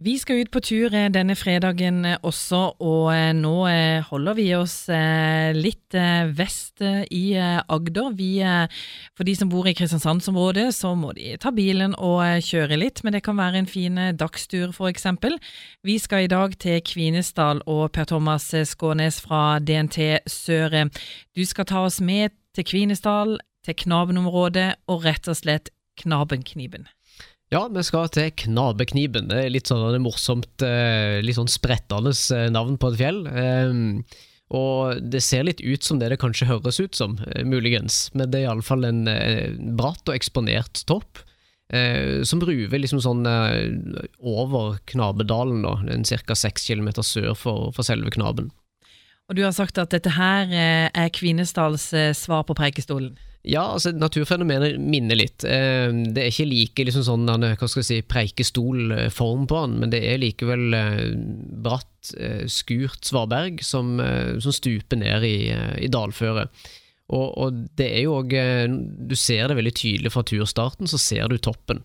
Vi skal ut på tur eh, denne fredagen eh, også, og eh, nå holder vi oss litt vest i Agder. Vi, for de som bor i Kristiansandsområdet, så må de ta bilen og kjøre litt, men det kan være en fin dagstur f.eks. Vi skal i dag til Kvinesdal og Per Thomas Skånes fra DNT Søre. Du skal ta oss med til Kvinesdal, til Knabenområdet og rett og slett Knabenkniben. Ja, vi skal til Knabekniben. Det er litt sånn morsomt, eh, litt sånn sprettende eh, navn på et fjell. Ehm, og det ser litt ut som det det kanskje høres ut som, eh, muligens, men det er iallfall en bratt og eksponert topp. Som ruver liksom sånn over Knabedalen, da, ca. seks kilometer sør for, for selve Knaben. Og du har sagt at dette her er Kvinesdals svar på Preikestolen? Ja, altså naturfenomenet minner litt. Eh, det er ikke like liksom sånn hva skal jeg si, preikestolform på den, men det er likevel eh, bratt, eh, skurt svaberg som, som stuper ned i, i dalføret. Og, og, det er jo òg Du ser det veldig tydelig fra turstarten, så ser du toppen.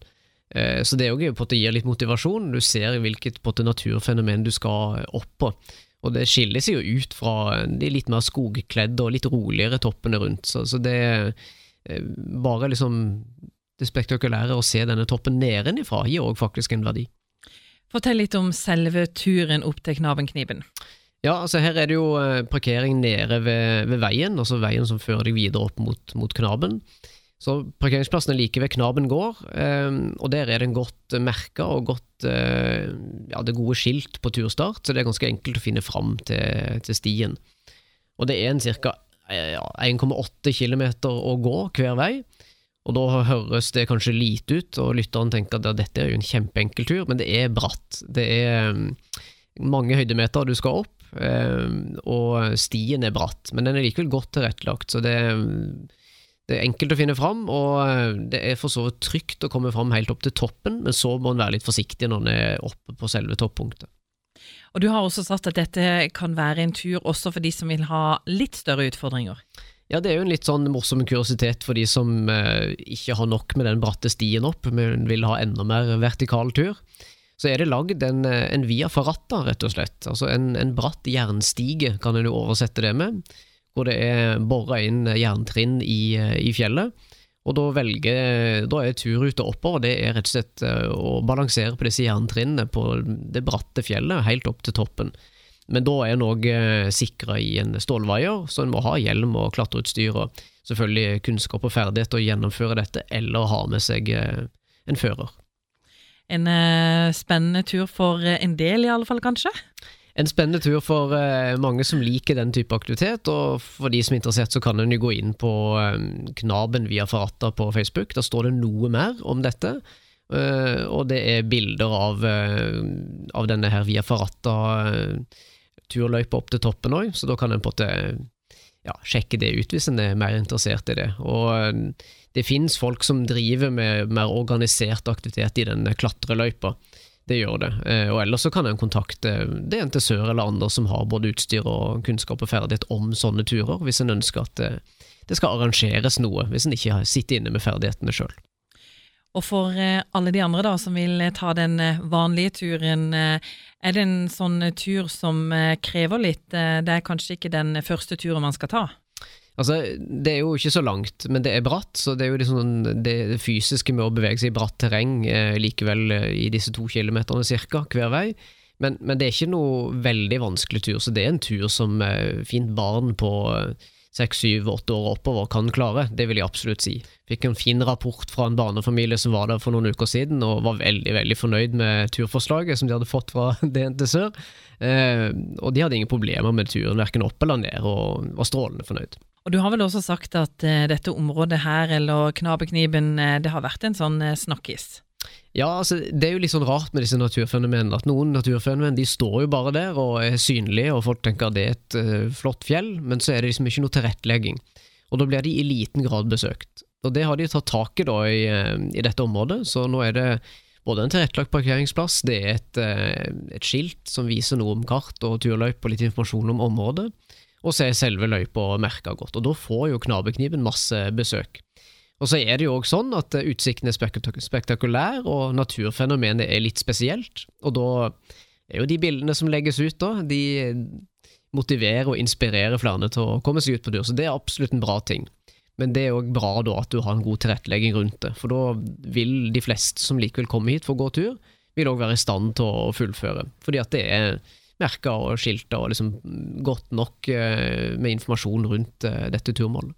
Så det jo gir litt motivasjon. Du ser hvilket naturfenomen du skal opp på. Og det skiller seg jo ut fra de litt mer skogkledde og litt roligere toppene rundt. Så, så det er eh, bare liksom det spektakulære å se denne toppen nedenifra gir òg faktisk en verdi. Fortell litt om selve turen opp til Knabenkniben. Ja, altså her er det jo eh, parkering nede ved, ved veien, altså veien som fører deg videre opp mot, mot Knaben. Så Parkeringsplassen er like ved Knaben gård, ehm, og der er den godt merka og godt eh, Ja, det gode skilt på turstart, så det er ganske enkelt å finne fram til, til stien. Og det er en ca. Ja, 1,8 km å gå hver vei. Og da høres det kanskje lite ut, og lytteren tenker at dette er jo en kjempeenkel tur, men det er bratt. Det er ehm, mange høydemeter du skal opp, ehm, og stien er bratt, men den er likevel godt tilrettelagt, så det er det er enkelt å finne fram, og eh, det er for så vidt trygt å komme fram helt opp til toppen, men så må en være litt forsiktig når en er oppe på selve toppunktet. Og Du har også sagt at dette kan være en tur også for de som vil ha litt større utfordringer? Ja, det er jo en litt sånn morsom kuriositet for de som eh, ikke har nok med den bratte stien opp, men vil ha enda mer vertikal tur. Så er det lagd en, eh, en via ferrata, rett og slett. Altså en, en bratt jernstige, kan en jo oversette det med hvor det er bora inn jerntrinn i, i, fjellet. Og da, velger, da er turruta oppover det er rett og slett eh, å balansere på disse jerntrinnene på det bratte fjellet, helt opp til toppen. Men da er en òg eh, sikra i en stålvaier, så en må ha hjelm og klatreutstyr og selvfølgelig kunnskap og ferdighet til å gjennomføre dette, eller ha med seg eh, en fører. En spennende tur for en del, i alle fall, kanskje? En spennende tur for uh, mange som liker den type aktivitet, og for de som er interessert, så kan en jo gå inn på um, Knaben via Farata på Facebook. Da står det noe mer om dette. Uh, og det er bilder av, av denne her via Farata-turløypa opp til toppen òg, så da kan en på en ja, sjekke det ut hvis en er mer interessert i det. Og det finnes folk som driver med mer organisert aktivitet i denne klatreløypa. Det gjør det. Eh, og ellers så kan en kontakte det en til Sør eller andre som har både utstyr og kunnskap og ferdighet om sånne turer, hvis en ønsker at eh, det skal arrangeres noe, hvis en ikke sitter inne med ferdighetene sjøl. Og for eh, alle de andre da, som vil ta den vanlige turen, er det en sånn tur som krever litt? Det er kanskje ikke den første turen man skal ta? Altså, Det er jo ikke så langt, men det er bratt, så det er jo liksom det, fysiske med å bevege seg i bratt terreng eh, likevel eh, i disse to kilometerne cirka hver vei. Men, men, det er ikke noe veldig vanskelig tur, så det er en tur som eh, fint barn på eh, seks, syv, åtte år oppover kan klare. Det vil jeg absolutt si. Fikk en fin rapport fra en barnefamilie som var der for noen uker siden, og var veldig veldig fornøyd med turforslaget som de hadde fått fra DNT Sør. Eh, og de hadde ingen problemer med turen, verken opp eller ned, og var strålende fornøyd. Og Du har vel også sagt at uh, dette området her, eller Knabekniben, uh, det har vært en sånn uh, snakkis? Ja, altså, det er jo litt sånn rart med disse naturfenomenene. At noen naturfenomen de står jo bare der og er synlige, og folk tenker at det er et flott fjell, men så er det liksom ikke noe tilrettelegging. Og da blir de i liten grad besøkt. Og det har de tatt tak i da i, i dette området, så nå er det både en tilrettelagt parkeringsplass, det er et, et skilt som viser noe om kart og turløype og litt informasjon om området og så er selve løypa merka godt. Og da får jo Knabekniven masse besøk. Og så er det jo også sånn at utsikten er spektakulær, og naturfenomenet er litt spesielt. Og da er jo de bildene som legges ut, da, de motiverer og inspirerer flere til å komme seg ut på tur. Så det er absolutt en bra ting. Men det er òg bra da at du har en god tilrettelegging rundt det, for da vil de fleste som likevel kommer hit for å gå tur, vil òg være i stand til å fullføre. Fordi at det er merka og skilta og liksom godt nok eh, med informasjon rundt eh, dette turmålet.